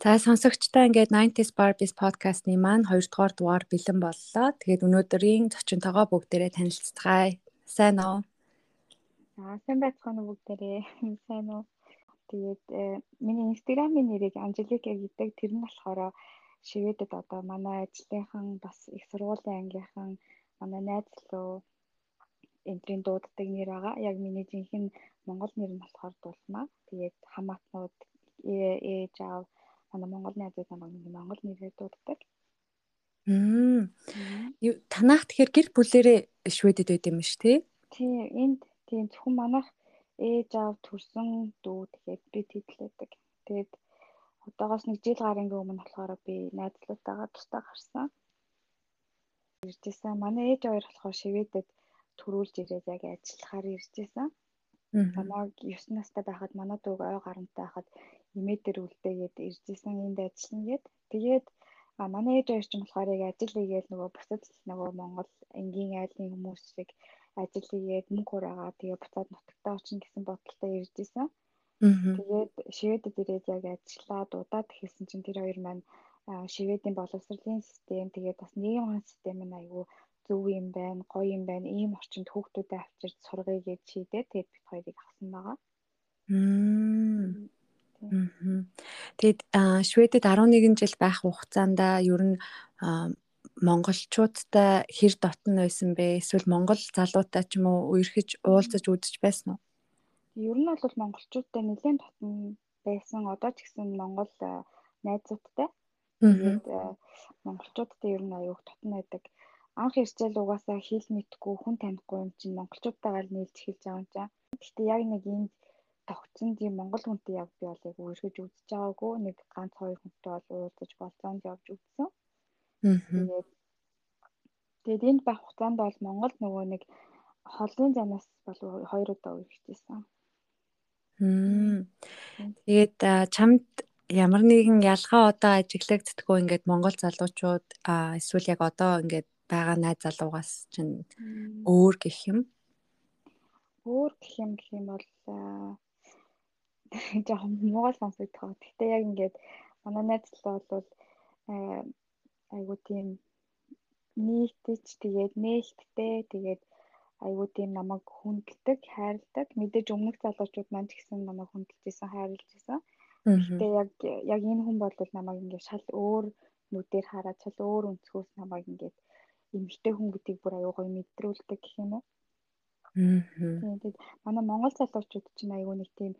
За сонсогчтой ингээд 90s Barbies podcast-ны маань 2 дугаар дугаар бэлэн боллоо. Тэгээд өнөөдрийн зочинтойгоо бүгдээрээ танилццгаая. Сайн уу? Аа сайн байцгаана уу бүгдээрээ. Сайн уу? Тэгээд э, миний Instagram-ийн нэрийг Анжелика гэдэг тэр нь болохоор шивэдэд одоо манай ажлынхан бас их сургуулийн ангийнхан манай найз руу энтрийн дууддаг нэр байгаа. Яг миний жинхэнэ монгол нэр нь болохоор Дулмаа. Тэгээд хамаатнууд ээж аав манай монгол найзууд намайг монгол нэрээр дууддаг. Мм. Танах тэгэхээр гэр бүлэрээ шведэд байд юм ш тий? Тий, энд тийм зөвхөн манайх ээж аав төрсөн дүү тэгээд би тэтлээдэг. Тэгээд одоогоос нэг жил гарангийн өмнө болохоор би найзлуутайгаа тустай гарсан. Иржсэн. Манай ээж хоёр болохоор шивэдэд төрүүлж ирээд яг ажиллахаар иржсэн. Намайг 9 настай байхад манай дүүг ой гарантай байхад эмээ дээр үлдээгээд иржсэн энд ажиллана гэд. Тэгээд а манай ээж хоёр ч юм болохоор яг ажил хийгээл нөгөө бусад нөгөө Монгол энгийн айлын хүмүүс шиг ажил хийгээд мөнгө хураагаа тэгээ буцаад нутагтаа очих гэсэн бодолтой иржсэн. Тэгээд шивэдэд ирээд яг ажиллаа дудаад хэлсэн чинь тэр хоёр маань шивэдийн боловсролын систем тэгээд бас нийгэм хаан систем нь айгүй зөв юм байна, гоё юм байна. Ийм орчинд хүүхдүүдэд авчирч сургая гэж шийдээ. Тэгээд бид хоёрыг авсан байгаа. Тэгээд Шведэд 11 жил байх хугацаанд ер нь монголчуудтай хэр дотн байсан бэ? Эсвэл монгол залуутай ч юм уу үерхэж уулзаж үзэж байсан уу? Ер нь бол монголчуудтай нэлээд дотн байсан. Одоо ч гэсэн монгол найзуудтай. Тэгээд монголчуудтай ер нь аюух дотн байдаг. Анх ирчээл угаасаа хэл мэдгүй хүн танихгүй юм чинь монголчуудтайгаа нийлж эхэлж байгаа юм чинь. Гэхдээ яг нэг энд тогтсон тийм монгол хүнтэй яг би бол яг үргэлж үзэж байгаагүй. Нэг ганц хоёр хүнтэй бол уулзаж болцоонд явж үзсэн. Тэгээд тэгээд энд байх хугацаанд бол Монгол нөгөө нэг холын замаас бол хоёр удаа үргэлжлэсэн. Тэгээд чамд ямар нэгэн ялгаа одоо ажиглагддггүй ингээд Монгол залуучууд эсвэл яг одоо ингээд байгаа найз залуугаас чинь өөр гэх юм. Өөр гэх юм гэх юм бол жоохон муугал сонсогдох. Гэхдээ яг ингээд манай найз залуу бол айгуу тийм нийтэж тэгээд нээлттэй тэгээд айгуу тийм намайг хүндэлдэг, хайрладаг. Мэдээж өмнөх залуучууд маань ч гэсэн намайг хүндэлжсэн, хайрлажсэн. Гэхдээ яг яг энэ хүн бол намайг ингээд шал өөр нүдээр хараад шал өөр өнцгөөс намайг ингээд эмгтэй хүн гэдгийг бүр аюу гоё мэдрүүлдэг гэх юм уу. Аа. Тэгээд манай монгол залуучууд чинь аюу нэг тийм э,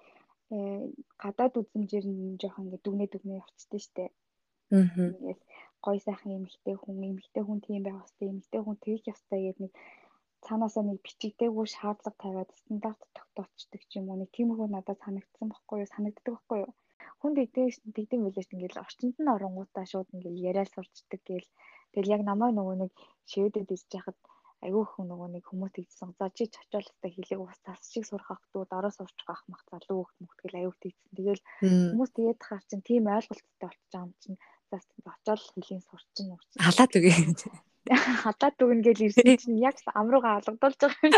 гадаад үзмжээр нь жоохон ингээд дүгнээ дүгнээ явцдаг штэ. Аа. Ингээд гоё сайхан эмгтэй хүн, эмгтэй хүн тийм байх хэвээр, эмгтэй хүн тэгж явцтай гэдэг нэг цаанаасаа нэг бичигдээгүй шаардлага тавиад стандарт тогтоочдөг юм уу нэг тиймэрхүү надад санагдсан байхгүй юу санагддаг байхгүй юу хүн дэгдээс дэгдэм билээ ч ингээл орчинд нь оронгуудаа шууд ингээл яриад сурчдаг гээл тэгэл яг намайг нөгөө нэг шивэдэд ижиж яхад айгүй хүн нөгөө нэг хүмүүс тэгсэн за чи чочоол өстэй хэлийг ус тас шиг сурах хахтуу дараа сурчих ах мах залуу хөхт мөхтгэл аюу тэгсэн тэгэл хүмүүс тэгээд хаар чин тийм ойлголттой болчих юм чин за очоод хэлийг сурчин урчин халаад үгүй хадаад дүгнэ гэж ирсэн чинь яг амрууга алгадуулж байгаа юм.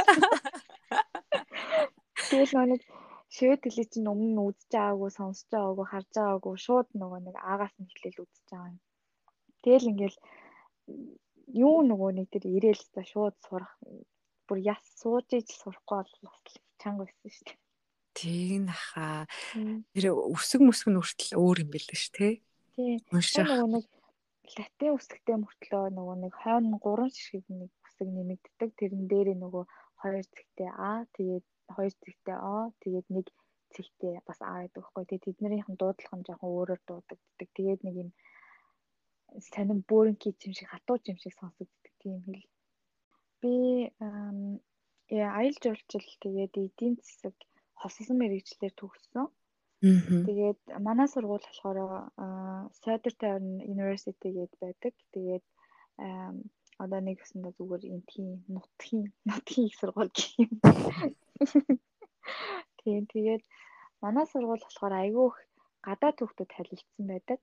Тэгэл нэг шивэд хэлий чинь өмнө үзэж байгаагүй, сонсож байгаагүй, харж байгаагүй шууд нөгөө нэг аагаас нь хэлэл үзэж байгаа юм. Тэгэл ингээл юу нөгөө нэг тэр ирээл та шууд сурах бүр яс сууж иж сурахгүй бол бас чанга байсан шүү дээ. Тийг наха. Тэр өсөг мөсг нь хүртэл өөр юм билээ шүү, тэ? Тийм. Нөгөө нэг латин үсгтэй мөртлөө нөгөө нэг хойно гурван ширхэг нэг үсэг нэмэгддэг. Тэрэн дээр нөгөө хоёр цэгтэй А тэгээд хоёр цэгтэй О тэгээд нэг цэгтэй бас А гэдэг байхгүй. Тэгээд тэднэрийнхэн дуудлага нь жоохон өөрөөр дуудагддаг. Тэгээд нэг юм сонин бөөрөнки юм шиг хатууч юм шиг сонсогддог тийм хэл. Би аялал жуулчил тэгээд эдийн засаг хослон мэрэгчлэр төгссөн. Тэгээд манай сургууль болохоор Southern Tavern University гээд байдаг. Тэгээд одоо нэг өсөндөө зүгээр энэ тийм нутгийн нутгийн их сургууль гэх юм. Тийм тэгээд манай сургууль болохоор айгүй их гадаад хүүхдүүд танилцсан байдаг.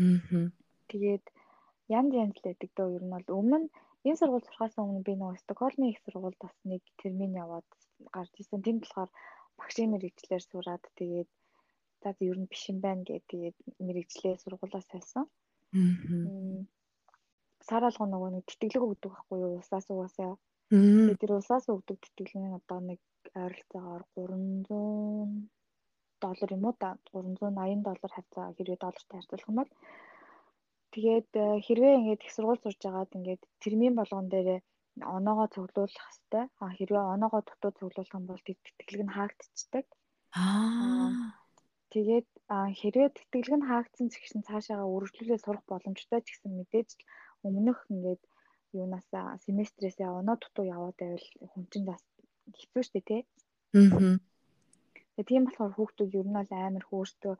Аа. Тэгээд янз янз л байдаг дөө ер нь бол өмнө энэ сургууль сурахаас өмнө би нөгөө Стокгольмын их сургуульд бас нэг термин яваад гарч ирсэн. Тэнд болохоор багшийн мэрэгчлэр сураад тэгээд за ер нь биш юм байна гэдэг тэгээд мэрэгчлээ сургуулаас байсан. Аа. Сар алга нөгөө нэг тэтгэлэг өгдөг байхгүй юу? Усаас угаасаа. Тэгээд тэр усаас өгдөг тэтгэлэг нь одоо нэг ойролцоогоор 300 доллар юм уу да 380 доллар хавцаа хэрвээ доллартай харьцуулах юм бол тэгээд э, хэрвээ ингээд их сургууль сурж байгаад ингээд термин болгон дээр оноогоо цуглуулах хэвээр а хэрвээ оноогоо дутуу цуглуулах юм бол тэтгэлэг нь хаагдчихдаг аа тэгээд хэрвээ тэтгэлэг нь хаагдсан ч гэсэн цаашаага үргэлжлүүлээ сурах боломжтой ч гэсэн мэдээж өмнөх ингээд юунасаа семестрээсээ оноо дутуу яваад байвал хүн чинь бас хэцүү шттэ тий. Аа. Тэгээ тийм болохоор хүүхдүүд ер нь бол амар хөөртөө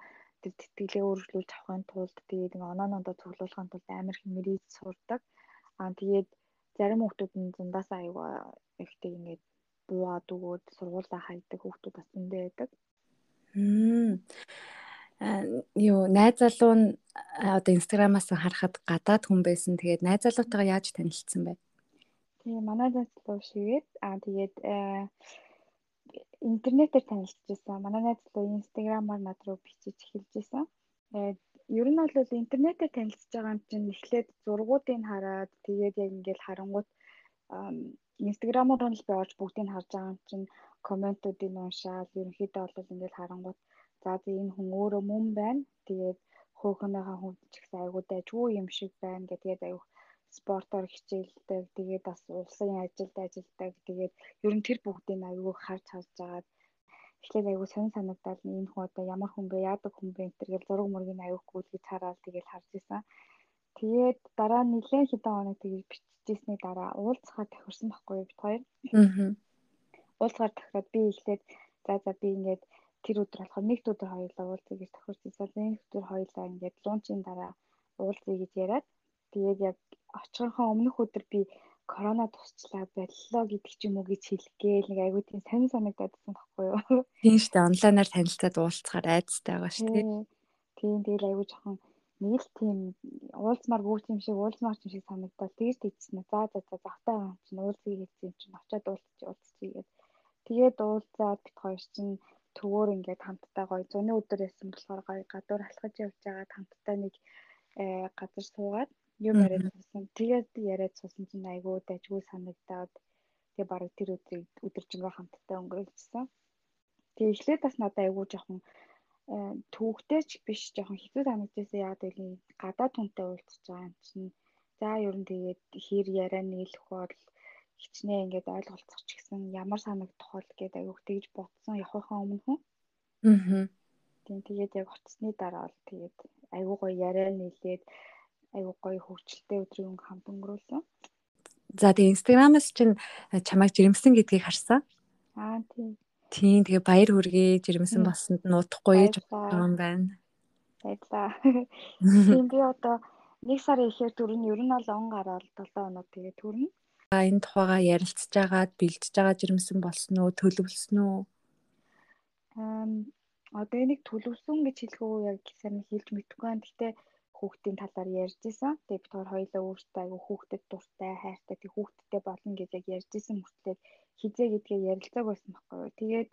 тэр тэтгэлээ өөрчлүүлж авахын тулд тэгээд ингээ онооноо цуглуулахын тулд амар хэмэрийж сурдаг. Аа тэгээд зарим хүүхдүүд нь зундаас аюу ихтэй ингээд буугаад өгөөд сургуулаа хайдаг хүүхдүүд бас зөндөө байдаг. Мм. юу найз залуу нь одоо инстаграмаас харахад гадаад хүн байсан. Тэгээд найз залуутайгаа яаж танилцсан бэ? Тийм манай найз залуу шигээд аа тэгээд интернетээр танилцчихсан. Манай найз залуу инстаграмаар над руу бичиж эхэлж байсан. Тэгээд ер нь бол интернетээр танилцж байгаа юм чинь эхлээд зургуудыг хараад тэгээд яг ингээл харангуут инстаграмаар нь л би олж бүгдийг харж байгаа юм чинь комментуудыг уншаад ерөнхийдөө бол ингээл харангуут за энэ хүн өөрөө мөн байна. Тэгээд хөөхнийхээ хүн ч ихсэн айгуу дайггүй юм шиг байна гэдгээд айгуу спортоор хичээлдэг. Тэгээд бас улсын ажилд ажилдаг. Тэгээд ер нь тэр бүгдийг айгүй харж харж агаад эхлээд айгүй сонь санагдал энэ хүн одоо ямар хүн бэ, яадаг хүн бэ гэл зураг мөргийн аюухгүй гэж хараад тэгээд харж исэн. Тэгээд дараа нэлээд хэдэн хоног тэгээд биччихсэний дараа уулзахаар тохирсон байхгүй бид хоёр. Аа. Уулзахаар тохироод би эхлээд за за би ингээд тэр өдөр болохоор нэгд өдөр хоёулаа уулзъя гэж тохирсон. Нэг өдөр хоёулаа ингээд луунчийн дараа уулзъя гэж яриад тэгээд яг очихынхаа өмнөх өдөр би корона тусчлаа боллоо гэдэг ч юм уу гэж хэлгээл нэг айгүй тийм сонир санагдаадсан байхгүй юу. Тийм шүү дээ. Онлайнаар танилцаад уулзахаар айцтай байгаа шүү дээ. Тийм тэгэл айгүй жоохон нэг л тийм уулзмаар бүгд юм шиг уулзмаар юм шиг санагдал тэгж тэгсэн. За за за завтай юм чинь уулзъя гэсэн юм чинь очиод уулзчих уулзчихъя гэдэг. Тэгээд уулзаад бит хоёр чинь төвөр ингээд хамтдаа гоё зуны өдөр байсан болохоор гоё гадуур алхаж явж байгаа хамтдаа нэг э, газар суугаад юм яриад суусан. Тэгээд яриад суусан чинь айгүй дайггүй санагдаад тэгээ бараг тэр өдрийг өдөржингөө хамтдаа өнгөрүүлсэн. Тэгээ эхлээд бас надад айгүй жоохон э, түүхтэй ч биш жоохон хэцүү санагдчихсан. Яг л гадаад хүнтэй уулзч байгаа юм чинь. За ер нь тэгээд хэр яриа нийлэх бол хичнээн ингээд ойлголцох ч гэсэн ямар санагдах бол гэдэг айгүй тэгж ботсон явахын өмнө хүн. Аа. Тийм тэгээд яг очсны дараа бол тэгээд айгүй гоё яриа нийлээд айгуу гоё хөвгчлөлтэй өдрийг хамт өнгөрүүлсэн. За тэгээ инстаграмаас чинь э, чамайг жирэмсэн гэдгийг харсан. Аа тийм. Тийм тэгээ баяр хүргэе жирэмсэн болсонд нуудахгүй гэж юм байна. Баярлаа. Тийм би одоо нэг сарын ихээр төрн ер нь бол он гараад 7 хоног тэгээ төрнө. А энэ тухайга ярилцж байгаад бэлдэж байгаа жирэмсэн болсон уу төлөвлөсөн үү? Аа одоо энийг төлөвлөсөн гэж хэлэх үү яг сайн хэлж мэдэхгүй байна. Гэхдээ хүүхдийн талаар ярьж исэн. Тэгээ бид хоёр хоёулаа өөртөө айгу хүүхдэд дуртай, хайртай тэг хүүхдтэй болно гэж яг ярьж исэн мөртлөө хизээ гэдгээ ярилцааг байсан байхгүй юу. Тэгээд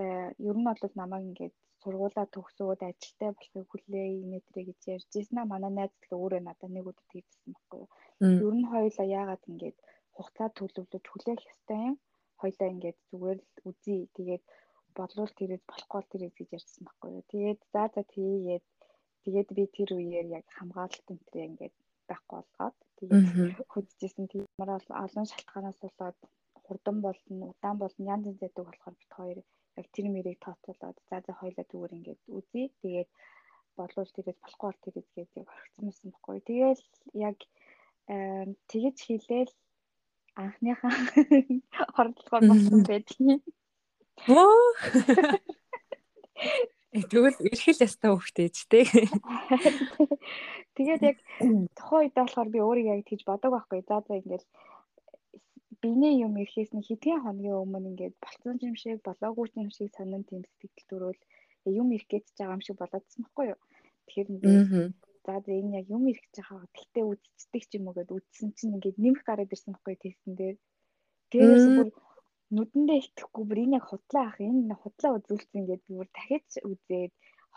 э, ер нь бол намайг ингээд сургуулаа төгсөөд ажилтай болохыг хүлээ инээтрээ гэж ярьж исэн манай найз л өөрөө надад нэг өдөр тэгсэн байхгүй юу. Ер нь хоёулаа яагаад ингээд хугацаа төлөвлөж хүлээх ёстой юм. Хоёулаа ингээд зүгээр л үзье. Тэгээд бодлол тэрэг болохгүй тэрэг гэж ярьсан байхгүй юу. Тэгээд за за тийгээд Тэгээд би тэр үеэр яг хамгаалалт энтрээ ингээд байхгүй болгоод тэгээд хөдөлжсэн тийм ямар олон шалтгаанаас болоод хурдан болно, удаан болно, янз янз байдаг болохоор бит хоёр яг тэр мэрийг тооцоолоод за за хоёлаа зүгээр ингээд үзье. Тэгээд бодлол тэрээс болохгүй бол тэрээс гээд яг орхицсан байсан байхгүй. Тэгээл яг тэгэж хийлээл анхныхаа хордлогоор болсон байдгийг. Оо Тэгвэл эрхэл ястаа хөхтэй ч тий. Тэгээд яг тухайн үед болохоор би өөрийгөө яг тэгж бодог байхгүй. За за ингээл биний юм ирэхээс нь хэдхэн хоногийн өмнө ингээд болцсон юм шиг болоогүй юм шиг санан тийм сэтгэл төрөөл юм ирэх гэж байгаа юм шиг болоодсан байхгүй юу. Тэгэхээр ингээд за за энэ яг юм ирэх гэж байгаа. Тэгтээ үдцдэг ч юм уу гэд үдсэн чинь ингээд нэмэх гараад ирсэн байхгүй тестэн дээр. Тэгээд бүр нүдэндээ итгэхгүй бүр энэ яг худлаа ах энэ худлаа үзүүлсэн би бүр дахиж үзээд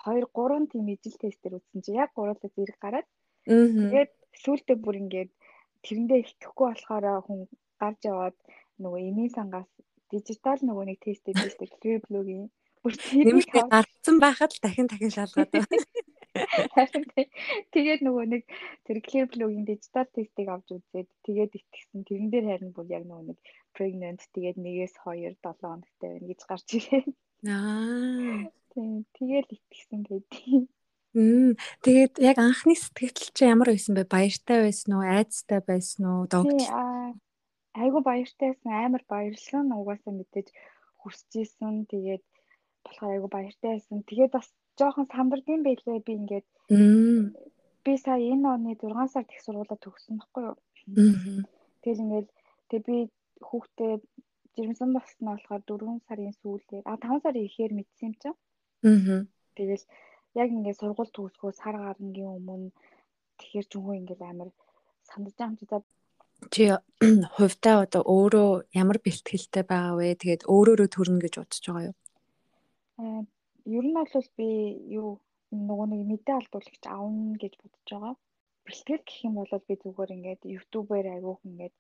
2 3 тийм ижил тестээр үзсэн чи яг гурлаа зэрэг гараад тэгээд сүүлдээ бүр ингээд тэрэндээ итгэхгүй болохоор хүн гарч яваад нөгөө эмийн сангаас дижитал нөгөө нэг тест хийдэг шүү дээ. Клиблогийн бүр тэрийг гарцсан байхад л дахин дахин шалгаад байна. Тэгээд нөгөө нэг тэр клиблогийн дижитал тестийг авч үзээд тэгээд итгэсэн. Тэрэн дээр харин бүр яг нөгөө нэг pregnant тэгээд 1-ээс 2 7 хоногтай байна гэж гарч ирээ. Аа. Тийм. Тэгээд итгэсэн гэдэг. Мм. Тэгээд яг анхны сэтгэл чи ямар байсан бэ? Баяртай байсан уу? Айцтай байсан уу? Догч. Айгу баяртайсан, амар баярлсан. Угаасаа мэдээж хүсчихсэн. Тэгээд болохоор айгу баяртай байсан. Тэгээд бас жоохон самбардсан байлээ би ингээд. Би сая энэ оны 6 сард их сургуулаа төгссөн баггүй юу? Тэгэл ингээд тэг би хүүхдээ жирэмсэн болсноо болохоор 4 сарын сүүлээр а 5 сарын ихээр мэдсэн юм чинь. Аа. Тэгэл яг ингээд сургууль төгсгөө сар гарангийн өмнө тэгэхэр ч хүн ингээд амар сандаж байгаа юм чи за чи хувьдаа одоо өөрөө ямар бэлтгэлтэй байгаа вэ? Тэгээд өөрөөрөө төрнө гэж бодож байгаа юу? Ер нь бол би юу нөгөө нэг мэдээ алдуулагч аавна гэж бодож байгаа. Бэлтгэл гэх юм бол би зүгээр ингээд YouTube-ээр агиух ингээд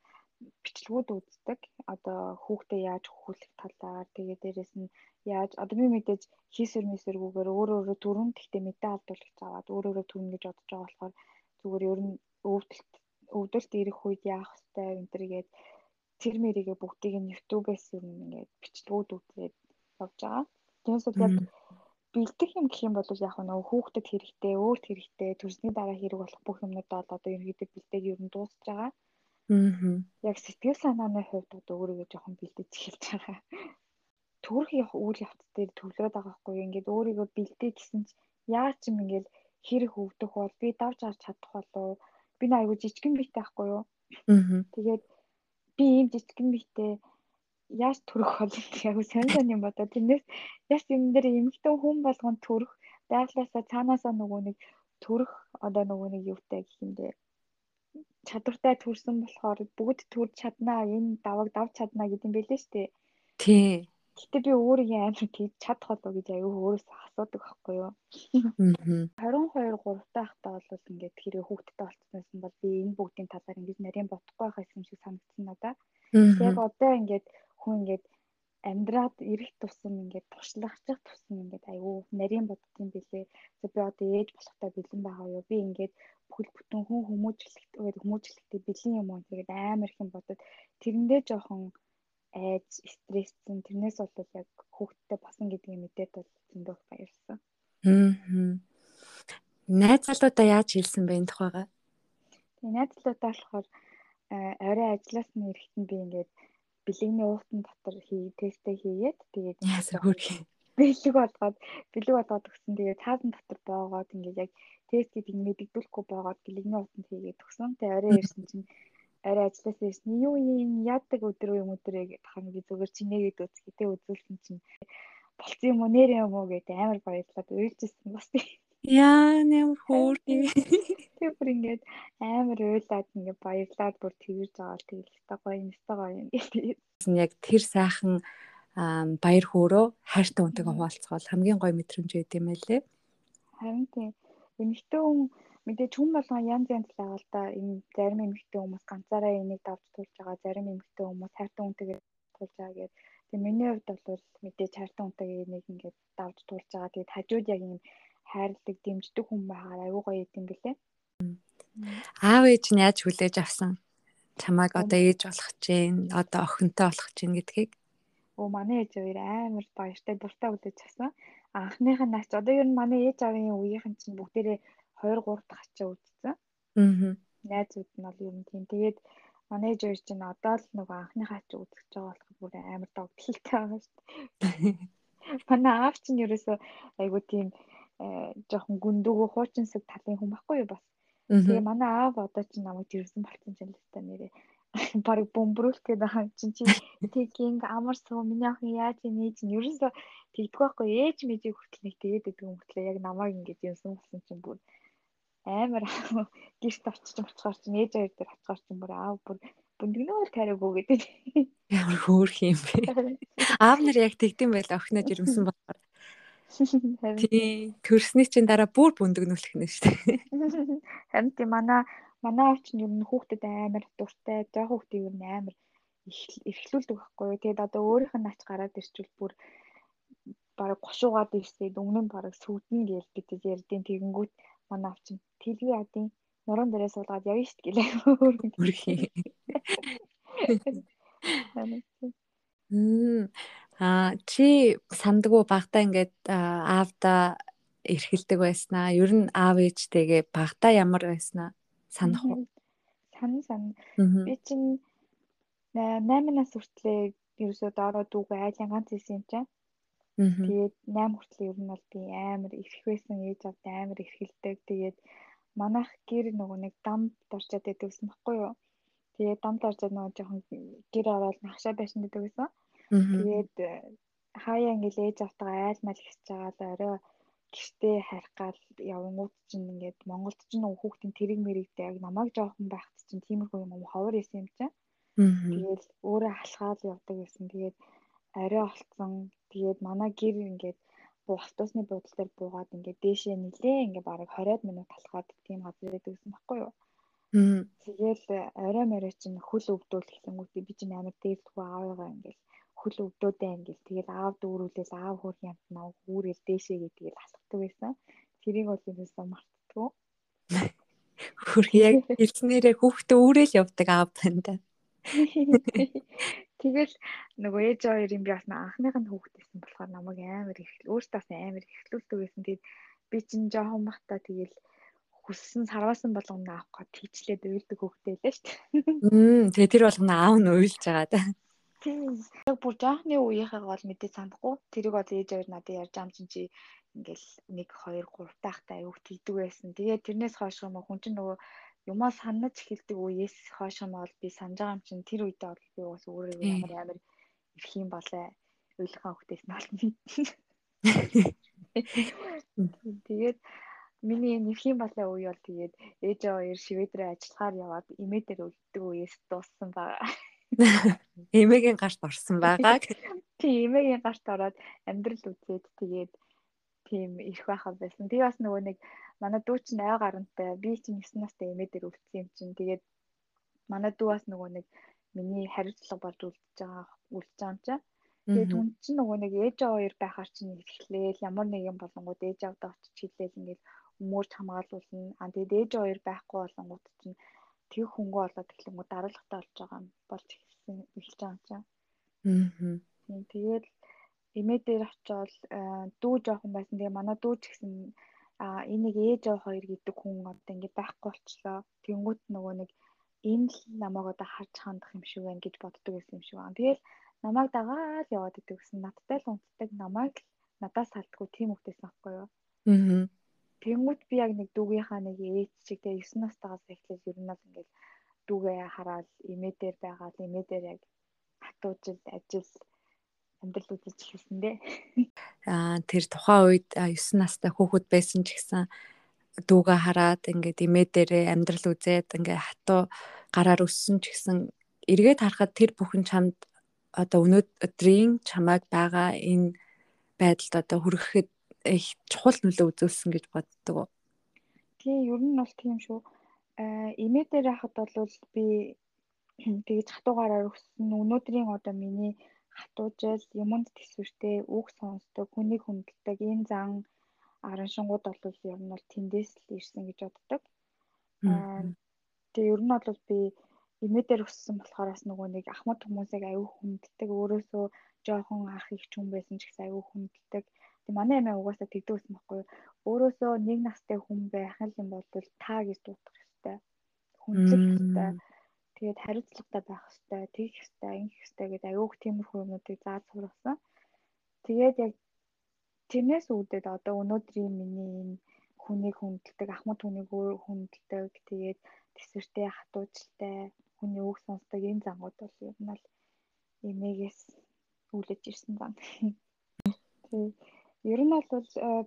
бичлэгүүд үздэг. Одоо хүүхдээ яаж хөхүүлэх талаар тэгээ дээрэс нь яаж одоо би мэдээж хийсвэр мэсвэргүйгээр өөрөө өөрөө төрүн гэхдээ мэдээ алдуулагч аваад өөрөө өөрөө төрнө гэж бодож байгаа болохоор зүгээр ер нь өвдөлт өвдөлт ирэх үед яах вэ энэ төргээд тэр мэрийгээ бүгдийг нь YouTube-ээс ер нь ингээд бичлэгүүд үзээд явж байгаа. Тэрнээс яг бэлдэх юм гэх юм бол яг нөгөө хүүхдэд хэрэгтэй, өөрт хэрэгтэй, төрсний дараа хэрэг болох бүх юмнуудаа одоо ерөнхийдөө бэлдээг ер нь дуусч байгаа. Аа. Яг сэтгэл санааны хувьд одоо өөрийгөө жоохон бэлдэж эхэлж байгаа. Төрөх үйл явц дээр төвлөрөөд байгаа хгүй ингээд өөрийгөө бэлдээ гэсэн чи яа ч юм ингээд хэрэг өвдөх бол би давж гарч чадах болов би нэг айгу жижигэн биетэй байхгүй юу. Аа. Тэгээд би ийм жижигэн биетэй яаж төрөх бол яг сонь сонь юм бодоо. Тэрнээс яаж юм дээр эмэгтэй хүн болгон төрөх байглаасаа цаанаасаа нөгөө нэг төрөх одоо нөгөө нэг юутай гэх юм дээ чадвартай төрсэн болохоор бүгд төрж чаднаа энэ даваг давж чаднаа гэдэг юм байлээ шүү дээ. Тий. Гэтэ би өөрийн амар тийж чадах болов гэж аюу өөрөөсөө асуудаг байхгүй юу. Аа. 22 3 таахтаа бол ингээд хэрэг хүүхдтэй болцсноос нь бол би энэ бүгдийн талаар ингээд нарийн бодохгүй байх юм шиг санагдсан надаа. Яг одоо ингээд хүн ингээд амьдраад ирэх тусам ингээд туршлагачих тусам ингээд айгүй нарийн боддсон билээ. За би одоо ээж болохтой бэлэн байгаа юу? Би ингээд бүхэл бүтэн хүн хүмүүжлэлт гэдэг хүмүүжлэлтээ бэлэн юм уу тэгээд амар их юм бодод тэрэндээ жоохон айж стресссэн тэрнээс бол яг хүүхдтэй босон гэдгийг мэдээд бол зөндөө баярлсан. Аа. Найз залуудаа яаж хэлсэн бэ энэ тухайгаа? Тэгээ найз залуудаа болохоор орой ажиллаас нь ирэхэд би ингээд бэлэгний уутан дотор хий тестээ хийгээд тэгээд яасаа хөрх бэлэг болгоод бэлэг болгоод өгсөн тэгээд цаасан дотор боогоод ингээд яг тест гэдэг нь мэддэгдүүлэхгүй байгаад бэлэгний утанд хийгээд өгсөн. Тэгээ орой ирсэн чинь орой ажилласаа ирсэн. Юу юм яадаг өдөр юм өдрөө гэх би зүгээр чинээгээд үзэхдээ үзүүлсэн чинь болцсон юм уу нэр юм уу гэдэг амар баярлаад уйлжсэн бас тийм. Яа нэм хөөрхий. Тэр бүр ингээд амар уйлаад ингээд баярлаад бүр тэгэрж байгаа л тэгэл та гоё юм та гоё юм гэдэг. Яг тэр сайхан баяр хөөрөө хайртай хүнтэйгээ хуваалцвал хамгийн гоё мэдрэмж байд юм байлээ. Харин тийм эмэгтэй хүн мэдээж хүн болгон янз янз л байгаа л да. Ийм зарим эмэгтэй хүмүүс ганцаараа энийг давж туулж байгаа, зарим эмэгтэй хүмүүс хайртай хүнтэйгээ туулж байгаа гэдэг. Тэгээ миний хувьд бол мэдээж хайртай хүнтэйгээ энийг ингээд давж туулж байгаа. Тэгээд хажууд яг ийм хайрладаг, дэмждэг хүн байгаад аюу гоё идэм бэлээ. Аав ээж нь яаж хүлээж авсан? Чамайг одоо ээж болох чинь, одоо охинтой болох чинь гэдгийг. Оо манай ээж хоёр амар баяртай дуртай хүлээж авсан анхных нь наач одоо ер нь манай ээж авийн үеийнхэн чинь бүгдээрээ 2 3 дахь ачаа үзсэн. Аа. Найзууд нь бол ер нь тийм. Тэгээд манай ээж хоёр чинь одоо л нөгөө анхныхаа ачаа үзэж байгаа болохоор бүр амар догтлолтой байгаа шүү дээ. Манай аав чинь ерөөсөө айгу тийм жоохон гүндөгөө хуучинсаг талын хүн байхгүй юу бас. Тэгээ манай аав одоо ч намайг жирсэн болсон ч юм л та нэрээ барыг бөмбөрүүлэх гээд байгаа чинь чи тийг амар суу миний охин яаж нээж нь ерөөсөө тэгдэг байхгүй ээж мэжийг хүртэл нэг тэгээд өгдөг юм хүртэл яг намайг ингэж юмсан болсон чинь бүр амар гэрт очиж очихоор чинь ээж хоёр дээр очихоор чинь бүр аав бүр бүндгнөөр тариаггүй гэдэг. Ямар хөөх юм бэ. Аав нар яг тэгдэм байл охиноо жирэмсэн болохоор. тий төрсний чинь дараа бүр бүндгнүүлэх нь шүү дээ. Харин тийм манай манай авч нь ер нь хүүхдэд амар дуртай, зоо хүүхдийг ер нь амар эрхлүүлдэг байхгүй. Тэгээд одоо өөрийнх нь нач гараад ирчихвэл бүр бараг гошуугаад ирсээд өмнө нь бараг сүдэн гээл гэдэг ярьдیں۔ Тэгэнгүүт манай авч нь тэлгүй ядын нуруунд дээрээ суулгаад явна шүү гэлээ. Мм а чи сандгуу багтаа ингээд аавда эрхэлдэг байснаа ер нь аав ээжтэйгээ багтаа ямар байснаа санах уу? Санаа санаа. Би чинь 8 нас хүртлээ ерөөсөө доороо дүүгээ айлын ганц исэн юм чинь. Тэгээд 8 хүртэл ер нь бол би амар эрх байсан ээж авд амар эрхэлдэг. Тэгээд манайх гэр нөгөө нэг дам дорчод байдаг гэсэн баггүй юу? Тэгээд дам дорчод нөгөө жоохон гэр ороод нахшаа байшин гэдэг гэсэн. Тэгээд хаяа ингээл ээж автгаа айлмал хийж байгаа л орой гэртээ харих гал явангууд чинь ингээд Монголд ч нэг хүүхдийн тэрэг мэрэгтэй яг намайг жоохон байхад чинь тиймэрхүү юм ховор исэн юм чинь. Тэгээд өөрөө халахаал явдаг гэсэн. Тэгээд арай олцсон. Тэгээд манай гэр ингээд автобусны буудлын дээр буугаад ингээд дээшээ нилээ ингээд бараг 20 минут талхаад тийм газар байдаг гэсэн баггүй юу. Тэгэл орой морой чинь хөл өвдөл гэхлэнгүүтээ би чинь амар дээлдэггүй аавыгаа ингээд хөл өвдөөдөө ингээд тэгэл аав дүүрүүлээс аав хөрх юмт нав хүүрэл дээшээ гэдгийг алхдаг байсан. Тэрийг бол юусаа мартдаггүй. Хөрх яг хэлснээрээ хүүхдээ үүрэл явдаг аав тань. Тэгэл нөгөө ээж хоёрын би бас анхных нь хүүхдээсэн болохоор намайг амар их өөртөө бас амар ихлүүлдэг байсан. Тэгээд би чинь жоохон бахта тэгэл хүссэн сарваасан болгоно авах гээд тийчлээд уйлдаг хүүхдээ лээ шүү дээ. Мм тэгээ тэр болгоно аав нь уйлж байгаа да. Тийм. Яг бүр жаахны үеийнхээ бол мэдээ санахгүй. Тэрийг бол ээж хоёр надад ярьж ам чинь чи ингээл 1 2 3 таахтай аюух тийдэг байсан. Тэгээд тэрнээс хойш юм хүн чинь нөгөө юмаа санаж эхэлдэг үеэс хойш нь бол би санаж байгаа юм чинь тэр үедээ бол би бас өөрөө ямар амар ирэх юм болоо ойлгохаа хөхтэйс нь бол Тэгээд миний нэрхийн балай үе бол тэгээд ээж хоёр шведрээ ажиллахаар яваад имээ дээр үлддэг үеэс дууссан байгаа. Эмээгийн гарт орсон байгаа. Тийм эмээгийн гарт ороод амьдрал үзээд тэгээд тийм ирэх байхаа байсан. Тэгээ бас нөгөө нэг манай дүү чинь ай гарантай би чинь 9 настай эмээ дээр үлдсэн юм чинь. Тэгээд манай дүү бас нөгөө нэг миний хариуцлага болж үлдэж байгаа үлдэж байгаа юм чинь. Тэгээд түн чинь нөгөө нэг ээж хоёр байхаар чинь ихлээл ямар нэг юм болонгууд ээж авдаа очиж хэлээл ингээд өмөрч хамгаалуулна. А тэгээд ээж хоёр байхгүй болонгууд чинь тэг хөнгө болоод эхлэнгүү дараалгатай болж байгаа юм болж эхэлсэн эхэлж байгаа юм чинь аа тэгээд эмээ дээр очиод дүү жоохон байсан тэгээ манай дүү ч гэсэн а энийг ээж аваа хоёр гэдэг хүн одоо ингэ байхгүй болчлоо. Тэнгүүт нөгөө нэг энэ л намайг одоо харж хандах юм шиг байна гэж боддог байсан юм шиг байна. Тэгэл намайг дагаад яваад идэв гэсэн надтай л унтдаг намайг л надаас салдгүй тийм хөлтэйсэн байхгүй юу. Аа. Тэнгүүт би яг нэг дүүгийнхаа нэг ээж шиг тэгээ 9 настайгаас эхлээд ер нь бол ингээд дүүгээ хараад эмээ дээр байгаа л эмээ дээр яг хатуужил ажил амьдрал үзэж эхэлсэн дээ. Аа тэр тухайн үед 9 настай хүүхэд байсан ч гэсэн дүүгээ хараад ингээд имээ дээрээ амьдрал үзээд ингээд хатуу гараар өссөн ч гэсэн эргээд харахад тэр бүхэн чамд одоо өнөөдрийн чамайг байгаа энэ байдалд одоо хүрэхэд их чухал нөлөө үзүүлсэн гэж боддог. Тийм ер нь бол тийм шүү. Аа имээ дээр хахад бол би тэгж хатуугаараар өссөн өнөөдрийн одоо миний хатуужил юмд төсвөртэй үг сонсдог хүнийг хүндэлдэг энэ зан араншингууд бол ер нь бол тэндээс л ирсэн гэж боддог. Аа тэгээ ер нь бол би имэдэр өссөн болохоор бас нөгөө нэг ахмад хүмүүсийг аюу хүндэлдэг өөрөөсөө жоохон ах их ч хүн байсан ч гэсэн аюу хүндэлдэг. Тэг манай эмээ угаасаа тэгдэг байсан байхгүй юу? Өөрөөсөө нэг настай хүн байх юм бол та гэж дуудах хэрэгтэй. Хүндлэх хэрэгтэй Тэгээд хариуцлагатай байх хэрэгтэй, тэгэх хэрэгтэй, ингэх хэрэгтэй гэдэг аюух тиймэрхүү юмнуудыг зааж сургасан. Тэгээд яг тэрнээс үүдээд одоо өнөөдрийн миний энэ хүнийг хүндэлдэг, ахмад хүнийг хүндэлдэг, тэгээд төсвөртэй хатуужилтай, хүний үг сонсдог энэ зангууд бол ер нь л эмээгээс үүлэж ирсэн зан. Тэгээд ер нь бол э,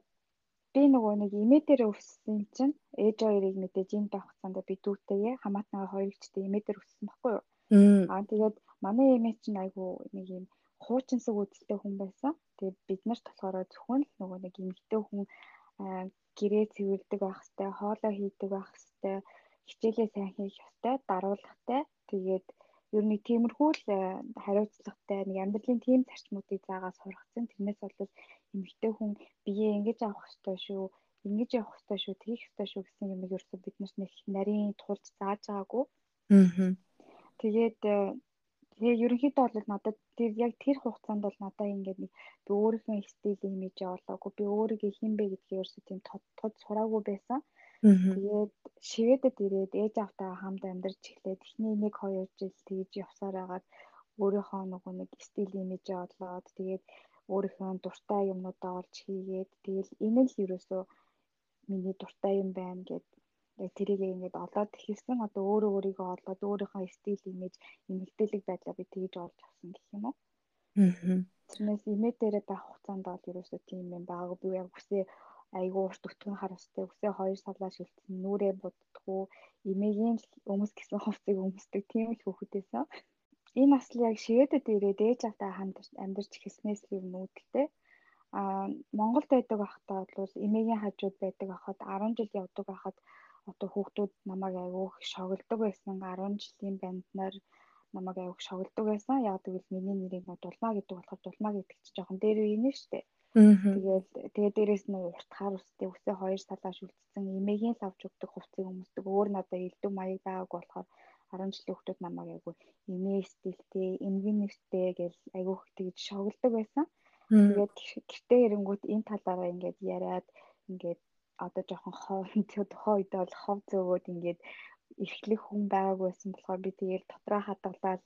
би нөгөө нэг имээ дээр өссөн чинь ээж хоёрыг мэдээж энэ байх хугацаанд би дүүтэйгээ хамаатнаа хоёрчтэй имээ дээр өссөн баггүй юу. Аа тэгээд манай имээ чинь айгу нэг юм хуучинсаг үзэлтэй хүн байсан. Тэгээд бид нарт болохоор зөвхөн л нөгөө нэг эмгтэй хүн гэрээ цэвэрлдэг байх хэвээр, хоолоо хийдэг байх хэвээр, хичээлээ сайн хийх ёстой, даруулгатай. Тэгээд ер нь тиймэрхүү л хариуцлагатай нэг амьдралын тийм зарчмуудыг заагаад сургацсан. Тэрнээс бол эмэгтэй хүн биеэ ингэж авах ёстой шүү, ингэж явах ёстой шүү, тэгэх ёстой шүү гэсэн юм ерөөсөө бид нарт нэг нарийн тулд зааж байгаагүй. Аа. Тэгээд тэгээ ерөнхийдөө бол надад тэр яг тэр хугацаанд бол надад ингээд нэг би өөрийнхөө стил имижээ олоогүй, би өөрийгөө хин бэ гэдгийг ерөөсөө тийм тод тод сураагүй байсан. Тэгээд шивэдэд ирээд ээж автаа хамт амьдарч эхлээд эхний 1 2 жил тэгж явсаар агаад өөрийнхөө нөгөө нэг стил имижээ олоод тэгээд өөрийнхөө дуртай юмнуудаа олж хийгээд тэгэл энэ л ерөөсөө миний дуртай юм байна гэд яг тэрийг ингээд олоод хэлсэн одоо өөрөө өөрийгөө олоод өөрийнхөө стил имиж эмгтээлэг байдлаа би тэгж олж авсан гэх юм уу. Аа. Тэрнээс имээ дээрээ байх хугацаанд бол ерөөсөө тийм юм баагүй би яг үсээ айгүй урт өтгөн харамстай үсээ хоёр салаа шилтсэн нүрээ буддггүй эмээгийн өмс гэсэн хувцыг өмсдөг тийм л хүүхдээсэн. Энэ асал яг шигээдэд ирээд ээж автаа хамт амьдарч эхэлснээс юм нүүдэлтэй. А Монголд байдаг байхдаа бол эмээгийн хажууд байдаг байхад 10 жил явдаг байхад одоо хүүхдүүд намайг айгүйх шогддог байсан 10 жилийн банднаар намайг айгүйх шогддог байсан. Яг тэгвэл миний нэрийг дулмаа гэдэг болохоор дулмаа гэдэг чи жоохон дээр үеийнэ шүү дээ. Тэгэл тэгээ дээрэс нь уртхаар үстэй үсээ хоёр салааш үлдсэн эмээгийн лавж өгдөг хувцсыг өмсдөг өөр надад элдв маяг байгааг болохоор 10 жилийн хүүхдүүд намайг айгүй эмээ стилтэй, эмгэн нэртэй гэж айгүйх тэгж шогддог байсан. Тэгээд гэртээ ирэнгүүт энэ талаараа ингээд яриад ингээд одоо жоохон хоо тухайн үед бол хов зөөгөөд ингээд эрхлэх хүн байгаагүй байсан болохоор би тэгээд дотроо хадгалаад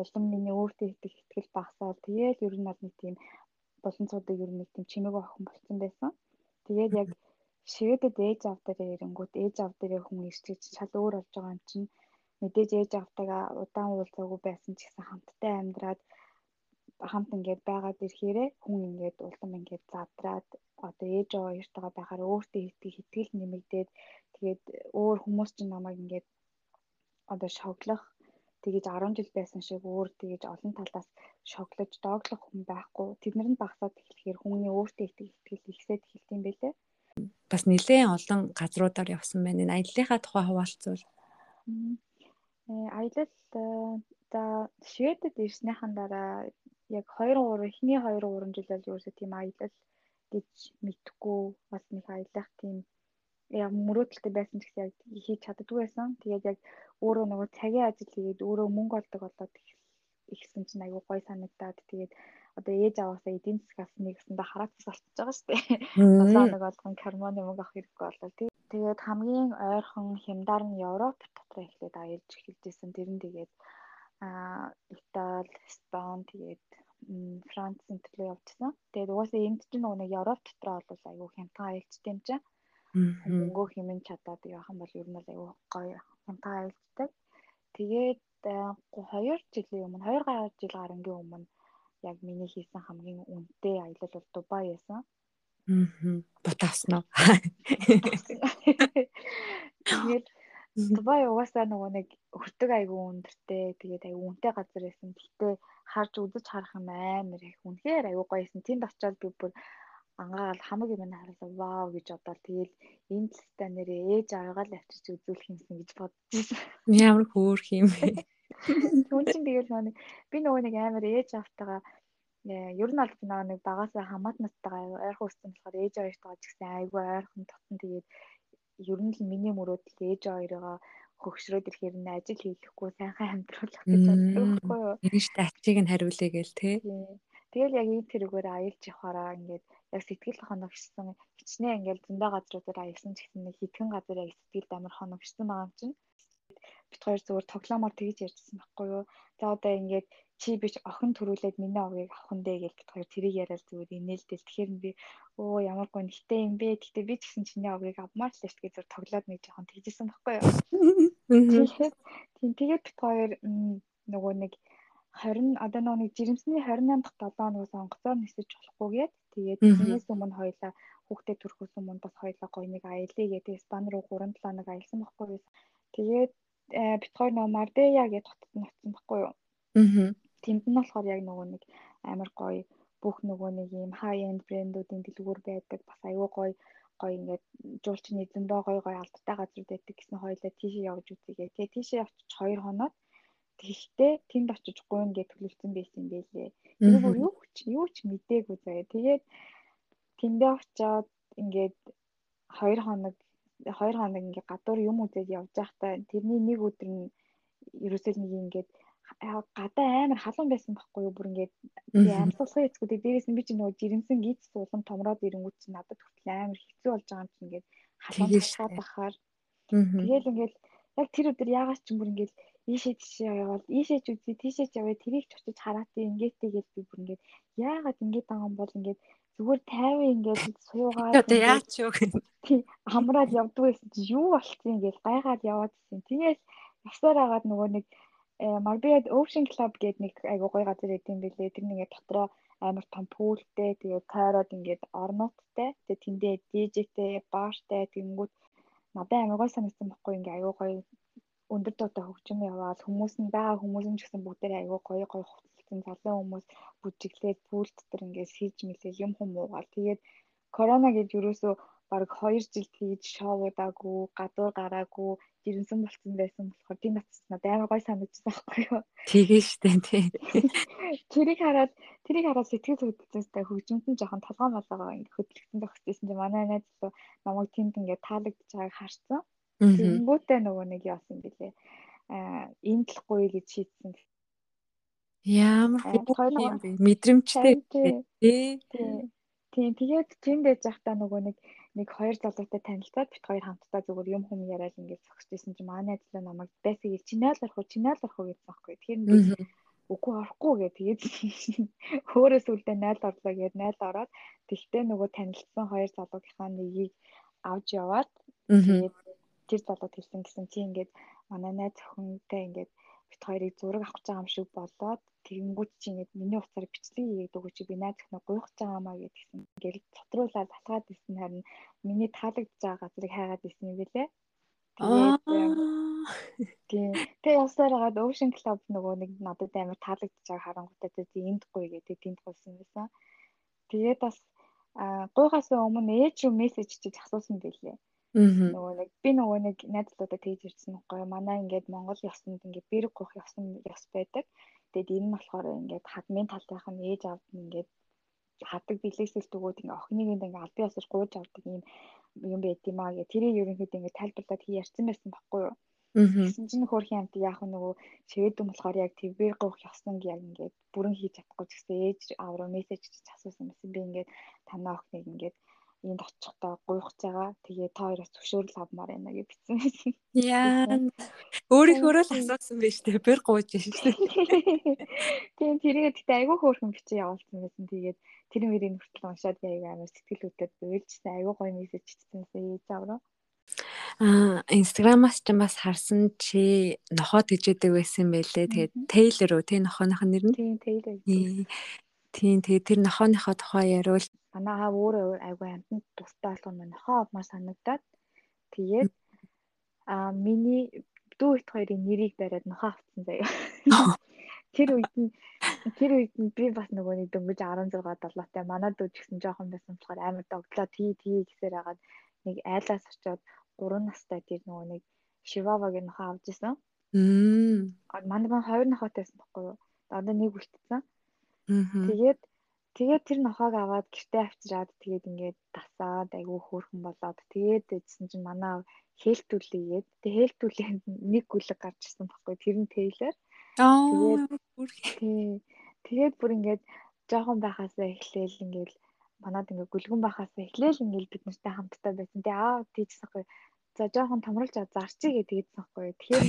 улам миний өөртөө итгэх итгэл багасаад тэгээд ер нь бол нэг тийм болонцуудыг ер нь нэг тийм чимээг охин болсон байсан. Тэгээд яг шигэдэд ээж авдаа ирэнгүүт ээж авдаа хүн ирчиж шал өөр болж байгаа юм чинь мэдээж ээж автайгаа удаан уулзаагүй байсан ч гэсэн хамтдаа амьдраад хамт ингээд байгаад ирэхээрээ хүн ингээд улам ингээд задраад одоо ээж аваа хоёртойгоо байхаар өөртөө итгэх итгэл нэмэгдээд тэгээд өөр хүмүүс ч намайг ингээд одоо шоглох тэгэж 10 жил байсан шиг өөр тэгэж олон талаас шоглож дооглох хүн байхгүй. Тэднэр нь багасаад эхлэхээр хүний өөртөө итгэх итгэл ихсээд эхэлт юм бэлээ. Бас нэлээд олон газруудаар явсан байна. Энэ аяллахаа тухай хуваалцвал аялал э, за Шведэд ирснийхэн дараа яг 2 3 эхний 2 3 жил бол ерөөсөө тийм аялал гэж мэдхгүй бас нэг аялах тийм яг мөрөөдөлтэй байсан ч гэсэн яг хийж чаддгүй байсан. Тэгээд яг өөрөө нөгөө цагийн ажил хийгээд өөрөө мөнгө олдог болоод ихсэн чинь аюу гой санагдаад тэгээд одоо ээж аваасаа эдийн засгаас нэг гэсэндээ хараацс болчихж байгаа шүү дээ. Одоо нэг болгон карманы мөнгө авах хэрэггүй болол. Тэгээд хамгийн ойрхон хямдаар нь Европ дотор эхлээд аялж эхэлжсэн. Тэр нь тэгээд аа Итали, Испани тэгээд Францын төлөө явчихсан. Тэгээд угаасаа энд чинь нөгөө нэг Европ дотор бол айгүй хямдхан аялцтай юм чинь. Мөнгөө хэмэн чадаад явах юм бол ер нь айгүй гоё хямдхан аялцдаг. Тэгээд 2 жилийн өмнө 2 гаруй жил гарангийн өмнө яг миний хийсэн хамгийн үнэтэй аялал бол Дубай байсан. Аа. Бутааснаа. Тэгээд Дубай угаасаа нөгөө нэг өртөг айгүй өндөртэй тэгээд айгүй үнэтэй газар байсан. Гэхдээ харж үзэж харах юм амар их үнэхээр айгүй гоёсэн. Тэнд очиод би бүр ангаал хамаг юм харуулсан вау гэж бодоод тэгэл энэ цэстэ нэрээ ээж аваагаа л авчирч үзүүлэх юмсан гэж бодчихсон. Ямар хөөх юм бэ? Түн чинь тэгэл нэг би нөгөө нэг амар ээж автагаа ер нь бол нөгөө нэг багасаа хамаат наттайгаа ойрхон өссөн болохоор ээж хоёртойгоо ч гэсэн айгүй ойрхон тутан тэгээд ер нь л миний мөрөөдөл ээж хоёроо хөгшрөөд ирэхээр нь ажил хийхгүй сайхан амьдруулах гэж боддог байхгүй юу. Тэгэж ачиг нь хариулъя гээл те. Тэгэл яг энэ тэрүүгээр аялж явахаараа ингээд яг сэтгэл хоногшсон хичнээн ингээд зөндөө газруудаар аялсан ч гэсэн нэг хитгэн газар яг сэтгэлд амар хоногшсон байгаа юм чинь. Хоёр зүгээр тоглоомоор тэгж ярьжсэн байхгүй юу. За одоо ингээд чи бич охин төрүүлээд миний овгийг авах нь дээ гэж хоёр тэрийг яриад зүгээр инээлдэл. Тэгэхээр би өө ямар гоо нэгтэй юм бэ. Гэтэ би ч гэсэн чиний овгийг авмаар л гэж зүгээр тоглоод нэг жоохон тэгжсэн байхгүй юу. Тэгээд тийм тэгээд бит хоёр нөгөө нэг 20 одоо нэг жирэмсний 28 дахь 7 хоногоос онгоцоор нисэж болохгүйгээд тэгээд тиймээс өмнө хоёлаа хүүхдэд төрөхөөс өмнө бас хоёлаа гоё нэг аялье гэдэг Испани руу 3 7 хоног аялсан байхгүй юу. Тэгээд бит хоёр нөгөө Мардея гэж хотод ноцсон байхгүй юу. Аа. Тэнд нь болохоор яг нөгөө нэг амар гоё бүх нөгөө нэг юм high end брэндүүдийн дэлгүүр байдаг. Бас аюу гоё гоё ингээд жуулчны зөндөө гоё гоё алдтай газар байдаг гэсэн хоёлаа тийшээ явж үзье. Тэгээ тийшээ явчих 2 хоноод Тэгэхдээ тэнд очиж гуйна гэж төлөвлөсөн байсан байлээ. Тэр бүр юу ч юу ч мдээгүй заяа. Тэгээд тэндээ очиод ингээд 2 хоног 2 хоног ингээд гадуур юм үзээд явж байхдаа тэрний нэг өдөр нь ерөөсөө нэг ингээд гадаа амар халуун байсан байхгүй юу? Бүр ингээд амьсгалахын эцгүүдээ дээрээс нь би чи нөгөө жирэмсэн гиз суулам томроод ирэнгүүт чи надад хүртэл амар хэцүү болж байгаа юм чи ингээд халуун хашаад бахаар тэгэл ингээд яг тэр өдөр яагаад ч юм бүр ингээд ийшээ тийшээ яваад ийшээ ч үзье тийшээ ч яваа тэрийг ч очиж хараад ингээтэй гэж би бүр ингээд яагаад ингээд байгаа юм бол ингээд зүгээр тайван ингээд суугаад одоо яач юу тий амраад явдаг гэсэн чи юу болчихсон ингээд гайхаад яваад ирсэн. Тэгэл ясаар агаад нөгөө нэг Marbella Ocean Club гэдэг нэг айгуу гоё газар идэм билээ. Тэр нэгээ дотроо амар том пүүлтэй тэгээд тойроод ингээд орнуудтай тэгээд тэндээ DJ-тэй баартай тэнгүүд надад амар гоё санагдсан байхгүй ингээ аюу гоё өндөр дуутай хөгжим яваад хүмүүс нь байгаа хүмүүс нь ч гэсэн бүгдээ аюу гоё гоё хувцалсан залуу хүмүүс бүжиглээд пүүл дотор ингээ сийж мэлээ юм хүмүүгаал тэгээд корона гэж юусоо баг 2 жил тэгж шоудаагүй гадуур гараагүй жирэмсэн болцсон байсан болохоор тийм батсан надад амар гоё санагдсан байхгүй юу. Тэгээ штэ тий. Тэрийг хараад тэрийг хараад сэтгэл хөдлөлтөстэй хөгжимд нь жоохон толгой болоогоо ингэ хөдлөгдсөн төгссөн чинь манай найз лу намайг тэнд ингэ таалагдж байгааг харсан. Тэнгүүтээ нөгөө нэг яасан бэлээ. Аа энэ талахгүй гэж шийдсэн. Ямар мэдрэмжтэй тий. Тийм тэгээд тэнд ээж захтаа нөгөө нэг нэг хоёр залуутай танилцаад бит хоёр хамтдаа зүгээр юм хүм яриад ингээд зогсчихсэн чинь манай ажлаа намайг байсаг ил чинаал орох уу чинаал орох уу гэсэн байхгүй. Тэгэхээр би үгүй орохгүй гэ тэгээд хөөрөөс үлдээ найл орлоо гэд найл ороод тэгтээ нөгөө танилцсан хоёр залуугийнхаа нэгийг авч яваад тэгээд тэр залууд хэлсэн гэсэн чи ингээд манай найз охинтой ингээд бит хоёрыг зураг авах гэж байгаа юм шиг болоод тэгэнгүүт чи ингээд миний уцаар бичлэг хийгээд өгөөч би найз охиноо гуйх гэж байгаа маа гэдгсэн. Ингээл цотруулаад батгаад ирсэн харин миний таалагдж байгаа газрыг хайгаад ирсэн юм билэ. Тэгээд тэг явсаар хагаад Ocean Club нөгөө нэг надад амар таалагдж байгаа харангуйтай тийм энд гуй гэдэг тэнд гуйсан байсан. Тэгээд бас гуйхаас өмнө ээж рүү мессеж чиж асуусан билээ. Нөгөө нэг би нөгөө нэг найзлуудаа тэгж ирсэн байхгүй манай ингээд Монгол ёсонд ингээд бэрэг гох ёсон ёс байдаг. Тэгээд энэ нь болохоор ингээд хадмын талынх нь ээж авд нь ингээд хадаг бэлээсэл төгөөд ингээ охиныг ингээ албан ёсоор гууж авдаг юм юм байт юм аа гэ тэрийг ерөнхийдөө ингээ тайлбарлаад хий ярьсан байсан байхгүй юу. Тэгсэн чинь хөрхийн амт вэ нөгөө шивэдэн болохоор яг твэр гоох ёсон яг ингээд бүрэн хийж чадахгүй ч гэсэн ээж авруу мессеж чиж асуусан байсан. Би ингээд танаа охиныг ингээд энд очихдоо гуйх байгаа. Тэгээ та хоёроос зөвшөөрөл авмаар байна гэж бичсэн байсан. Яа. Өөрийнхөөрөө л асуусан байж тээ. Бэр гууж дээ. Тийм тэрийг тэгтээ айгүй хөөрхөн бичиж явуулсан байсан. Тэгээд тэр мөрийг хүртэл уншаад яг амар сэтгэл хөдлөд уйлжсэн айгүй гоё мессеж бичсэнсэн ээж авраа. Аа инстаграмаас ч бас харсан чи нохоо тэжээдэг байсан байлээ. Тэгээд Тейлор уу тий нохооных нь нэр нь? Тийм Тейлор. Тийм тэгээд тэр нохооныхоо тухай яриул манай аав өөрөө айгүй амтнд тустай болгоно манай нохоо авмаар санагдаад тэгээд а миний дүү их хоёрын нэрийг бариад нохоо авцсан заяа. Тэр үед нь тэр үед нь би бас нөгөө нэг дөнгөж 16 7-тай манай дүү ч гэсэн жоохон байсан болохоор амар догтлоо тий тий гэсээр хагаад нэг айлаас очиод 3 настай тэр нөгөө нэг Шивавагийн нохоо авч исэн. Мм. Манай маань хоёр нохоотойсэн байхгүй юу? Одоо нэг үлдсэн. Тэгээд Тэгээд тэр нохоог аваад гэртээ авчираад тэгээд ингээд тасаад айгүй хөөрхөн болоод тэгээд дэжсэн чинь манай хэлтүүлээгээд тэгээд хэлтүүлээнд нэг гүлэг гарч ирсэн баггүй тэр нь Тейлор. Тэгээд тэгээд бүр ингээд жоохон байхасаа эхлээл ингээд манад ингээд гүлгэн байхасаа эхлээл ингээд бид нартай хамтдаа байсан. Тэгээд аа тийчсэхгүй. За жоохон томруулж зарчиг гэдээдсэн баггүй. Тэгэхээр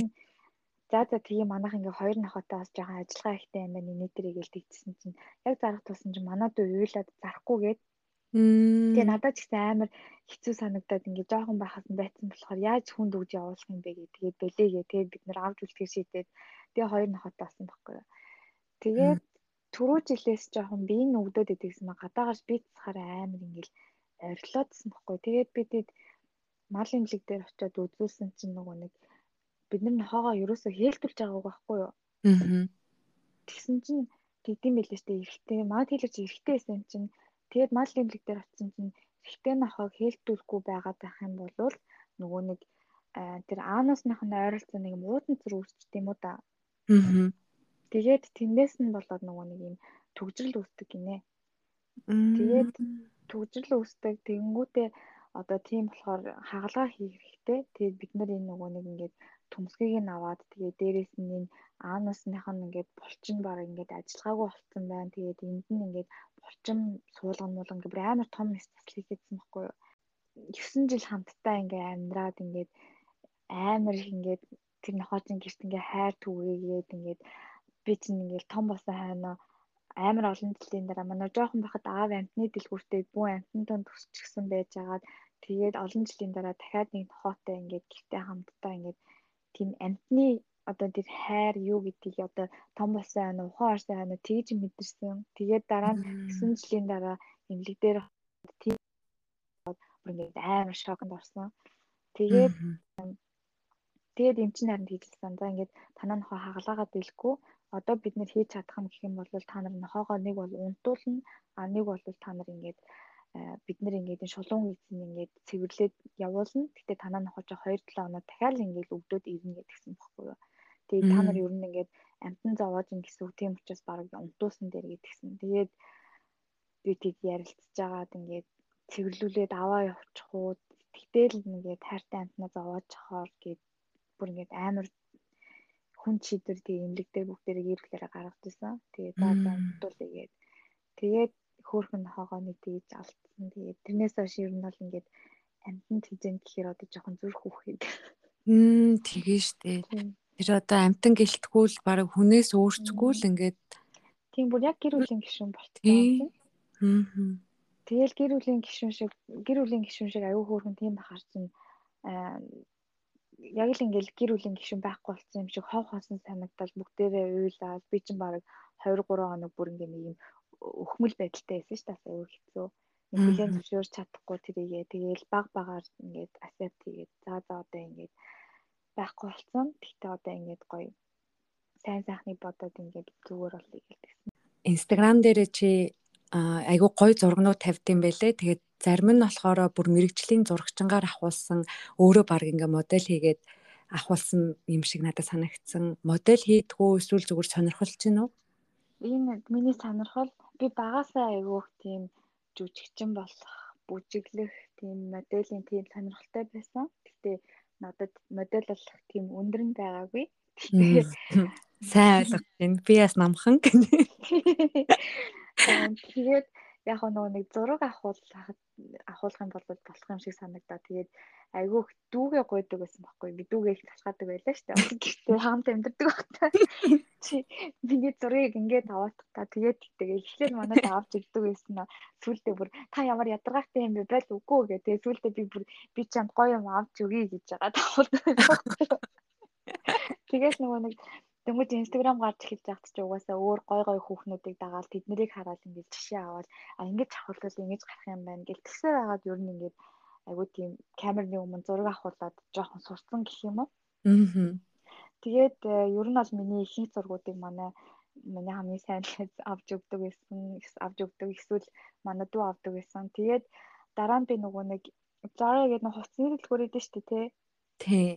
За за тэгээ манайх ингээ хоёр нохотой бас жоохон ажиллагаа ихтэй юм байна. Нэг дэрийг л тэгсэн чинь. Яг зарах тусан чинь манай дүү уйлаад зарахгүйгээд Тэгээ надад ч гэсэн амар хэцүү санагдаад ингээ жоохон байхаас нь байцсан болохоор яаж хүнд өгж явуулах юм бэ гэ. Тэгээд бэлээгээ тэгээд бид нэр авч үлдэхэр шийдээд. Тэгээ хоёр нохотой болсон байхгүй. Тэгээд түрүү жилээс жоохон би энэ өгдөөд идэгсэн маа гадаагаас би цахаараа амар ингээл орилоодсэн байхгүй. Тэгээд бидэд мал имлэг дээр очиод үзүүлсэн чинь нөгөө нэг бид нар нохоогоо ерөөсөө хээлтүүлж байгааг байхгүй юу. Аа. Тэгсэн чинь тэгдэм билээ штэ эрэгтэй маад хэлж эрэгтэй байсан чинь тэгээд мал имлэг дээр очсон чинь эрэгтэй нохойг хэлтүүлэхгүй байгаад байх юм бол нөгөө нэг тэр аанусных нь ойролцоо нэг муудын зүр үүсчихдээ юм уу да. Аа. Тэгээд тэндээс нь болоод нөгөө нэг юм төгжрөл үүсдэг гинэ. Тэгээд төгжрөл үүсдэг тэгэнгүүтээ одоо тийм болохоор хагалгаа хийх хэрэгтэй. Тэгээд бид нар энэ нөгөө нэг ингээд төмсгийг нь аваад тэгээд дээрэс нь энэ аанусных нь ингээд булчин баг ингээд ажиллагаагүй болцсон байна. Тэгээд энд нь ингээд булчин суулган муулган гэх амар том стайл хийгээдсэн байхгүй юу? 9 жил хамтдаа ингээд амьдраад ингээд амар их ингээд тэр нохоочин гэрт ингээд хайр түгээгээд ингээд би чинь ингээд том болсон хайна амар олон жилийн дараа манай жоохон бахад аав амтны дэлгүүртээ бүү амтан донд төсчихсэн байж агаад тэгээд олон жилийн дараа дахиад нэг нохоотой ингээд гэртээ хамтдаа ингээд тийм амтны одоо тэр хайр юу гэдгийг одоо том болсон байна уу ухаан орсон байна уу тэгж мэдэрсэн. Тэгээд дараа нь 9 жилийн дараа эмнэлэг дээр тийм бүр ингээд амар шоконд орсон. Тэгээд тэгээд эм чинь харин хэлсэн. За ингээд танаа нохоо хагалаагаад дэлгүй одоо бид нэр хийж чадах юм гэх юм бол та нар нохоогоо нэг бол унтуулна а нэг бол та нар ингээд бид нэр ингээд шулуун эзэн ингээд цэвэрлээд явуулна. Гэтэ танаа нохоо чи 2 7 оноо дахиад ингээд өгдөөд ирнэ гэдгсэн бохгүй юу. Тэгээд та нар ер нь ингээд амтан зовоож ин гэсэн үг тийм учраас баг унтуусан дээр гэдгсэн. Тэгээд би тийг ярилцж байгаад ингээд цэвэрлүүлээд аваа явуучих уу. Тэгтэл ингээд тайртай амтнаа зовоож чахаар гээд бүр ингээд амар хүн чидэр тэгээ имлэг дээр бүгдээрээ иргэлээрээ гаргажсэн. Тэгээ за за унтуулъя гээд тэгээд хөөхөн хоогоо нэг тэгж алдсан. Тэгээд тэрнээс хойш ер нь бол ингээд амтан тэгжэн гэхээр одоо жоохон зүрх үхээд. Мм тэгээ штэ. Тэр одоо амтан гэлтгүүл баг хүнээс өөрчлөхгүй л ингээд тийм бүр яг гэр бүлийн гишүүн болчихсон. Аа. Тэгэл гэр бүлийн гишүүн шиг гэр бүлийн гишүүн шиг аюу хөөрхөн тийм бахар чинь яг л ингээл гэр бүлийн гишүүн байхгүй болсон юм шиг хов хоосон санагдал бүгдээрээ уйлаад би чинь баг 2 3 хоног бүр ингээ нэг юм өхмөл байдалтай байсан ш тасаа өөр хэцүү. Нэг хүлэн зөвшөөрч чадахгүй тэрийгээ тэгээл баг багаар ингээд асет тэгээд за за одоо ингээд байхгүй болсон. Тэгтээ одоо ингээд гоё сайн сайхныг бодоод ингээд зүгээр болъё гэлсэн. Инстаграм дээр чи айгу гой зургнууд тавьдсан байлээ. Тэгээд зарим нь болохоор бүр мэрэгжлийн зурагчангаар авахулсан өөрөө баг ингээ модель хийгээд авахулсан юм шиг надад санагдсан. Модель хийдгүү эсвэл зүгээр сонирхолч гин үү? Энэ миний сонирхол би багасаа айгуух тийм жүжигчин болох, бүжиглэх тийм моделийн тийм сонирхолтой байсан. Гэтэ надад модель болох тийм өндөр нь байгаагүй. Сайн ойлгож байна. Би бас намхан. Тэгээд яг нөгөө нэг зураг авахулах авахулах юм бол болох юм шиг санагдаа. Тэгээд айгүйх дүүгээ гойдог байсан байхгүй. Би дүүгээ их тасгаадаг байлаа шүү дээ. Гэхдээ хамт амьдэрдэг багтаа. Чи миний зургийг ингээд аваадах та тэгээд тэгээд эхлээд манайд авч ирдэг байсан. Сүүлдээ бүр та ямар ядаргаатай юм бэ байл үгүй гэ. Тэгээд сүүлдээ би бүр би чамд гоё юм авч өгье гэж байгаа тавуулдаг. Тэгээд нөгөө нэг Тэнгүүд Instagram гарч эхэлж байхад ч угаасаа өөр гой гой хүүхнүүдийг дагаад тэднийг хараад ингээд жишээ аваад а ингэж авахвал ингэж гарах юм байна гэл тэгсээр хагаад ер нь ингээд айгуу тийм камерны өмнө зураг авахулаад жоохон сурцсан гэх юм уу. Аа. Тэгээд э, ер нь бол миний ихэнх зургуудыг манай миний хамгийн сайн авч өгдөг байсан авч өгдөг эсвэл манай дүү авдаг байсан. Тэгээд дараа нь би нөгөө нэг Zara гэдэг нэг хувцсны дэлгүүр идэв шүү дээ тий. Тий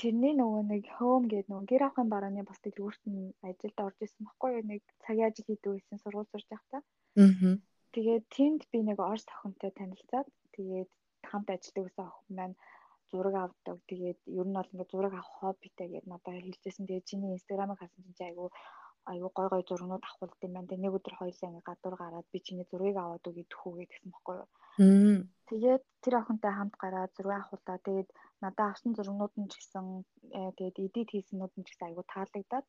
тэрний нөгөө нэг home гэдэг нөгөө гэр ахын барааны бас дэлгүүрт нь ажилд орж исэн баггүй юу нэг цагийн ажил хийдэг байсан сургууль сурж байхдаа. Аа. Тэгээд тэнд би нэг орс охинтой танилцаад тэгээд хамт ажилладаг байсан охин маань зураг авдаг. Тэгээд ер нь бол ингээд зураг авах хоббитэй гэдээ надад хэлжсэн. Тэгээд чиний инстаграмыг харсан чинь айгүй айгүй гой гой зургнууд авахулт юм байна. Тэгээд нэг өдөр хоёлаа ингээд гадуур гараад би чиний зургийг аваад өгье төхөө гэдгсэн баггүй юу. Тэгээд тэр охинтой хамт гараад зураг авахулаа. Тэгээд надад авсан зургнууд нь ч гэсэн э, тэгээд эдит хийсэнүүд нь ч гэсэн айгүй таалагдаад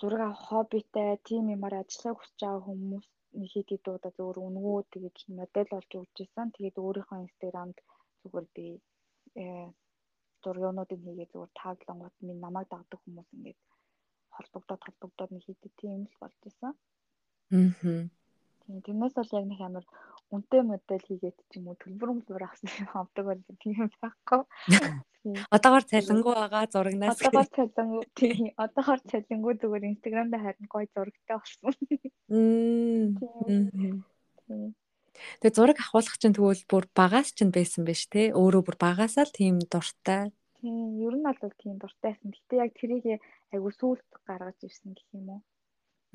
зураг авах хоббитэй тим юмар ажиллах хүсэж байгаа хүмүүс хэд хэд удаа зөвөр үнгөө тэгээд модель болж өгч ирсэн. Тэгээд өөрийнхөө инстаграмд зүгээр би э зургуудыг хийгээ зүгээр таглангууд минь намайг дагдаг хүмүүс ингээд холбогдоод холбогдоод нэг хэд тийм л болж исэн. Аа. Тийм тэрнээс бол яг нэг амар үнтэй модель хийгээд ч юм уу төлбөр мөлбөр авсан юм авдаг бол тийм байхгүй. Одоогоор цалингуу байгаа зурагнаас одоогоор цалингуу тийм одоогоор цалингуу зүгээр инстаграм дээр харин гоё зурагтай болсон. Тийм. Тэгээ зураг авахлах чинь тэгвэл бүр багаас чинь байсан биш те өөрөө бүр багасаа л тийм дуртай. Тийм ер нь бол тийм дуртайсэн. Гэтэ яг тэрийг айгу сүулт гаргаж ирсэн гэх юм уу.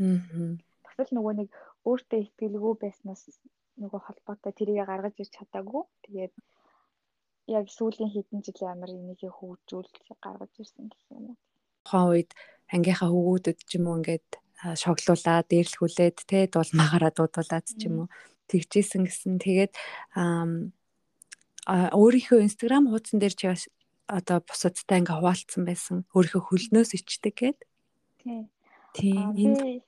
Аа. Бас л нөгөө нэг өөртөө ихтгэлгүй байснаас нөгөө холбоотой тэрийг гаргаж ирч чадаагүй. Тэгээд яг сүүлийн хэдэн жилийн амар энийг хөгжүүл гаргаж ирсэн гэх юм уу. Тухайн үед ангийнхаа хөвгүүдэд ч юм уу ингээд шоглуулаад дээрлхүүлээд те дулмаагаараа дуудуулаад ч юм уу тэгжсэн гэсэн. Тэгээд а өөрийнхөө инстаграм хуудсан дээр чи одоо бусадтай ингээ хуваалцсан байсан. Өөрийнхөө хөлнөөс ичдэг гээд. Тийм. Тийм.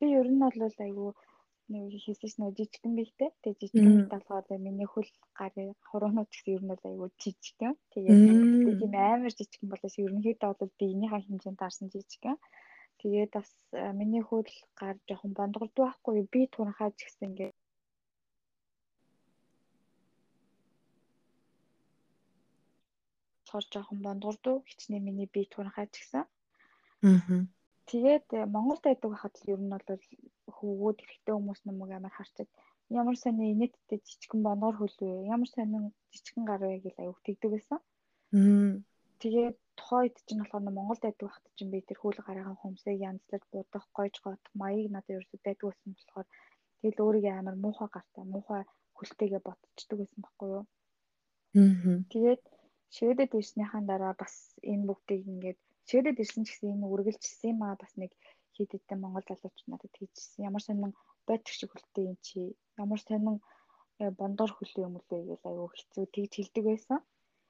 Би ер нь бол айгүй нэг хийсэн чинь жижигэн бийтэй. Тэгээ жижигэн болохоор миний хөл гарын хуруунууд гэсэн ер нь бол айгүй жижигэн. Тэгээд тийм амар жижигэн болоос ерөнхийдөө бол биенийхээ хэмжээнд таарсан жижигэн. Тэгээд бас миний хөл гар жоохон бондгордуу байхгүй би туранхаа ч гэсэн ингээд болохоор жоохон бондгордуу хичнээн миний бие туранхаа ч гэсэн. Аа. Тэгээд э, Монголд байдаг хахад л ер нь бол хөвгүүд эрэгтэй хүмүүс намайг амар харчаад ямар сони инээдтэй жижигэн бондгор хөлвэ ямар сонин жижигэн гар вэ гэж аюух тэгдэг байсан. Аа. Тэгээд тухайд чинь болохоор Монголд байдаг хахад чинь би тэр хөл гараахан хүмсээ янзлаж будах гойж гоодох маяг надад ерөөсөй байдаг байсан болохоор тэгэл өөрийгөө амар муухай гартаа муухай хөлтэйгээ ботчдөг байсан байхгүй юу. Аа. Тэгээд шивэдэд ирснийхаа дараа бас энэ бүгдийг ингээд шивэдэд ирсэн ч гэсэн энэ үргэлжилсэн юм аа бас нэг хэд хэдэн монгол залууч надад хийжсэн. Ямар сонин бодчих шиг хөлтэй юм чи. Ямар сонин э, бондор хөлөө юм үлээ гэж аюу хэцүү тэгж хэлдэг байсан.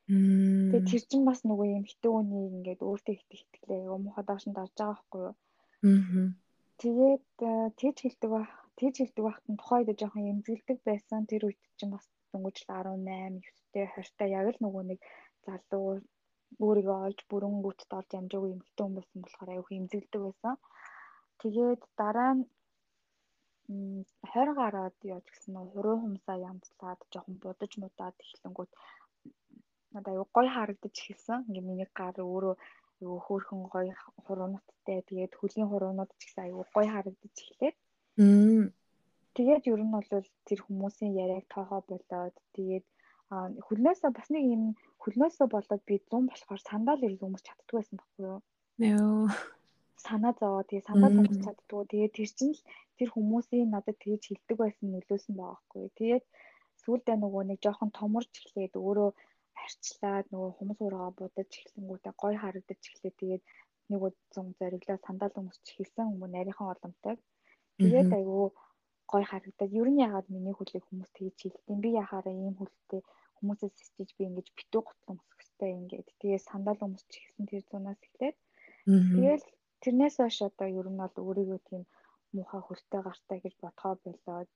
Тэгээ тэр чинь бас нөгөө юм хитэн үний ингээд өөртөө их ихтгэлээ өмнөхөд доош нь дарж байгаа байхгүй юу. Аа. Тэгээд тэгж хэлдэг байх. Тэгж хэлдэг байхад нь тухайд жоохон эмзэглдэг байсан. Тэр үед чинь бас дөнгөжл 18, 9-тэй 20-тай яг л нөгөө нэг залуу өөрийгөө олж бүрэнгүүтд олж амжаагүй юм хитэн хүн байсан болохоор аюух эмзэглдэг байсан. Тэгээд дараа нь 20 гараад яаж гэсэн нөө хуруу хумсаа янзлаад жоохон будаж мудаад эхлэнгүүт надад аюу гой харагдаж эхэлсэн. Ингээ миний гар өөрөө аюу хөөхөн гой хуруунуудтай тэгээд хөлийн хуруунууд ч гэсэн аюу гой харагдаж эхлээд. Тэгээд ер нь бол тэр хүмүүсийн яриаг тоохоо болоод тэгээд хөлнөөсөө бас нэг юм хөлнөөсөө болоод би 100 болохоор сандал ирэл өмс чаддгүй байсан байхгүй юу? Йоо. Санаа зовоо тэгээ сандал өмс чаддгүй. Тэгээд тэр чинь л тэр хүмүүсийн надад тэгж хилдэг байсан нөлөөсөн юу? Тэгээд сүүлдээ нөгөө нэг жоохон томорч эхлээд өөрөө арчлаад нөгөө хүмүүс ураа будаж эхлэнгүүтээ гой харагдаж эхлээд тэгээд нэг удаа зориглоо сандал өмсч эхэлсэн хүмүүс нарийнхан оломтой. Тэгээд айгүй гой харагдаад ер нь ягаад миний хөлийг хүмүүс тэгж хилдэв би яхаараа ийм хөлтэй хүмүүсээс сэтэж би ингэж битүү готлон өмсөхтэй ингээд. Тэгээ сандал өмсч эхэлсэн тэр зунаас эхлээд. Тэгэл тэрнээс хойш одоо ер нь бол өөрийгөө тийм муухай хөлтэй гартай гэж бодгоо болоод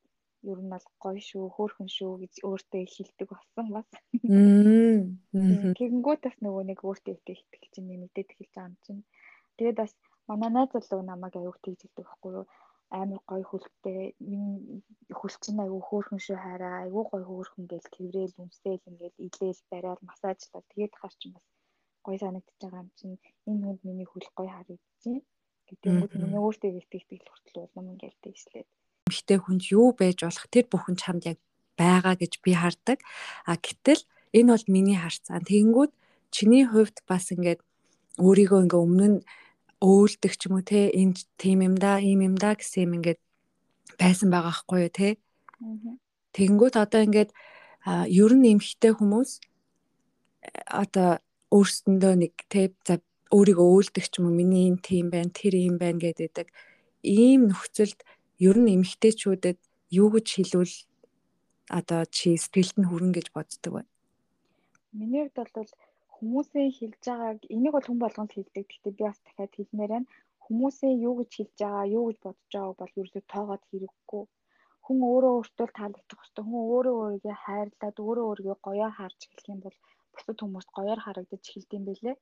ер нь бол гоё шүү хөөхөн шүү гэж өөртөө хэлдэг болсон бас. Тэгэнгүүт бас нөгөө нэг өөртөө ихтэй итгэл чинь нэмэгдээд эхэлж байгаа юм чинь. Тэгээд бас манай найз залуу намайг аяуг тэгж хэлдэг байхгүй юу амар гоё хөлтэй хөл чинь айгүй хөөрхөн шүү хараа айгүй гоё хөөрхөн гэл тэрэл өмсөөл ингээл илээл барайл массажлал тэгээд хар чинь бас гоё санагдчихж байгаа юм чинь энэ хүнд миний хөл гоё харагдчих. Гэдэг нь миний өөртөө итгэдэг хүртэл улам ингээл тэгслээд эмхтэй хүнд юу байж болох тэр бүхэн чамд яг байгаа гэж би хардаг. А гэтэл энэ бол миний харцаа. Тэгэнгүүт чиний хувьд бас ингээд өөрийгөө ингээ өмнө нь өөлдөг ч юм уу те энэ тийм юм да ийм юм да гэсэн юм ингээд байсан байгаа хгүй юу те. Тэгэнгүүт одоо ингээд ер нь эмхтэй хүмүүс одоо өөрсөндөө нэг те за өөрийгөө өөлдөг ч юм уу миний энэ тийм байна тэр ийм байна гэдэг. Ийм нөхцөлд ер нь эмхтэйчүүдэд юу гэж хэлвэл одоо чи сэтгэлд нь хүрэн гэж боддог байна. Миний хувьд бол хүмүүсийн хэлж байгааг энийг бол хүн болгонд хэлдэг. Гэхдээ би бас дахиад хэлмээр байна. Хүмүүсийн юу гэж хэлж байгаа, юу гэж бодож байгааг бол ерөөсөө тоогоод хэрэггүй. Хүн өөрөө өөртөө таалагдах хэрэгтэй. Хүн өөрөө өөрийгөө хайрлаад өөрөө өөрийгөө гоёор харж эхлэх юм бол бусад хүмүүст гоёор харагдаж эхэлдэг юм билэ.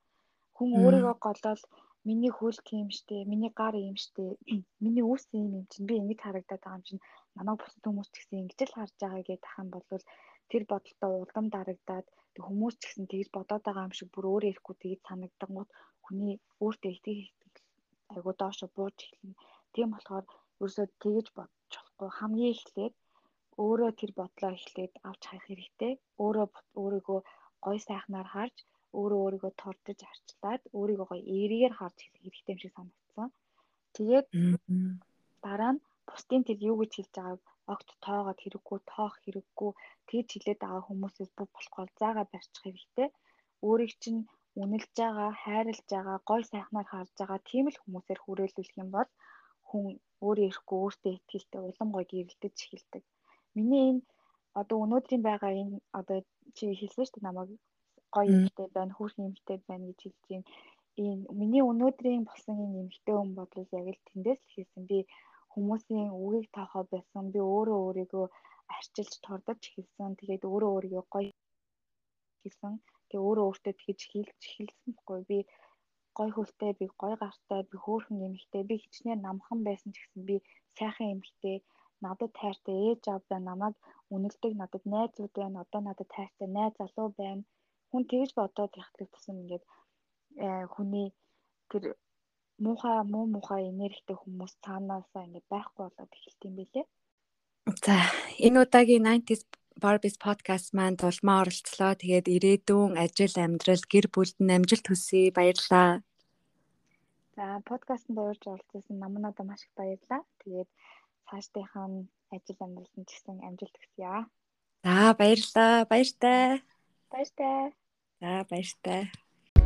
Хүн өөрийгөө голоод миний хөл тийм штэ, миний гар ийм штэ, миний үс ийм юм чинь би ингэж харагдаад байгаа юм чинь намайг бусад хүмүүс ч гэсэн ингэж л харж байгаа гэж тах юм бол тэр бодолтой улам дарагдаад хүмүүс ч гэсэн тэгж бодоод байгаа юм шиг бүр өөрөө ирэхгүй тэгж санагдангууд хүний өөртөө итгэх айгуу доошо бууж эхэлнэ. Тийм болохоор ерөөсөө тэгж бодож болохгүй хамгийн эхлээд өөрөө тэр бодлоо эхлээд авч хайх хэрэгтэй. Өөрөө өөрийгөө гой сайхнаар харж, өөрөө өөрийгөө тордож арчлаад, өөрийгөө гоё эргээр харж хэлэх хэрэгтэй юм шиг санагдсан. Тэгээд дараа нь бусдын тэр юу гэж хэлж байгааг огт тоогоод хэрэггүй, тоох хэрэггүй, тэгж хилээд байгаа хүмүүсээс бүх болохоор заагаа барьчих хэрэгтэй. Өөрийг чинь үнэлж байгаа, хайрлаж байгаа, гой сайхнаар харж байгаа тийм л хүмүүсээр хүрээлүүлэх юм бол хүн өөрөө ирэхгүй өөртөө ихтэй улам гой гэрэлтэж эхэлдэг. Миний энэ одоо өнөөдрийн байгаа энэ одоо чи хэлсэн шүү дээ намайг гоё юмтай байна, хүүхэн юмтай байна гэж хэлж юм. Энэ миний өнөөдрийн болсон энэ эмгтэй хүн бодлол яг л тэндээс л хэлсэн. Би хүмүүсийн үгийг таахаа байсан. Би өөрөө өөрийгөө арчилж тордож хэлсэн. Тэгээд өөрөө өөрийгөө гоё хэлсэн. Тэгээ өөрөө өөртөө тэгж хэлж хэлсэн байхгүй би гой хөлтэй би гой гартай би хөөхөн эмэгтэй би хичнээн намхан байсан ч гэсэн би сайхан эмэгтэй надад тайртай ээж аав байна намайг үнэлдэг надад найзууд байна одоо надад тайртай найз залуу байна хүн тэгж бодоод яхдаг тусам ингээд э, хүний тэр муухай муу муухай энергитэй хүмүүс цаанаасаа ингээд байхгүй болоод эхэлт юм бэлээ. За энэ удаагийн 90s Barbies podcast маань тулмаа оролцлоо. Тэгээд ирээдүйн ажил амьдрал гэр бүлд нь амжилт хүсье. Баярлалаа. За подкастт уурж оролцсон намнадаа маш их баярлалаа. Тэгээд цаашдынхаа ажил амьдралд ч гэсэн амжилт хүсье. За баярлалаа. Баяртай. Баяртай. За баяртай.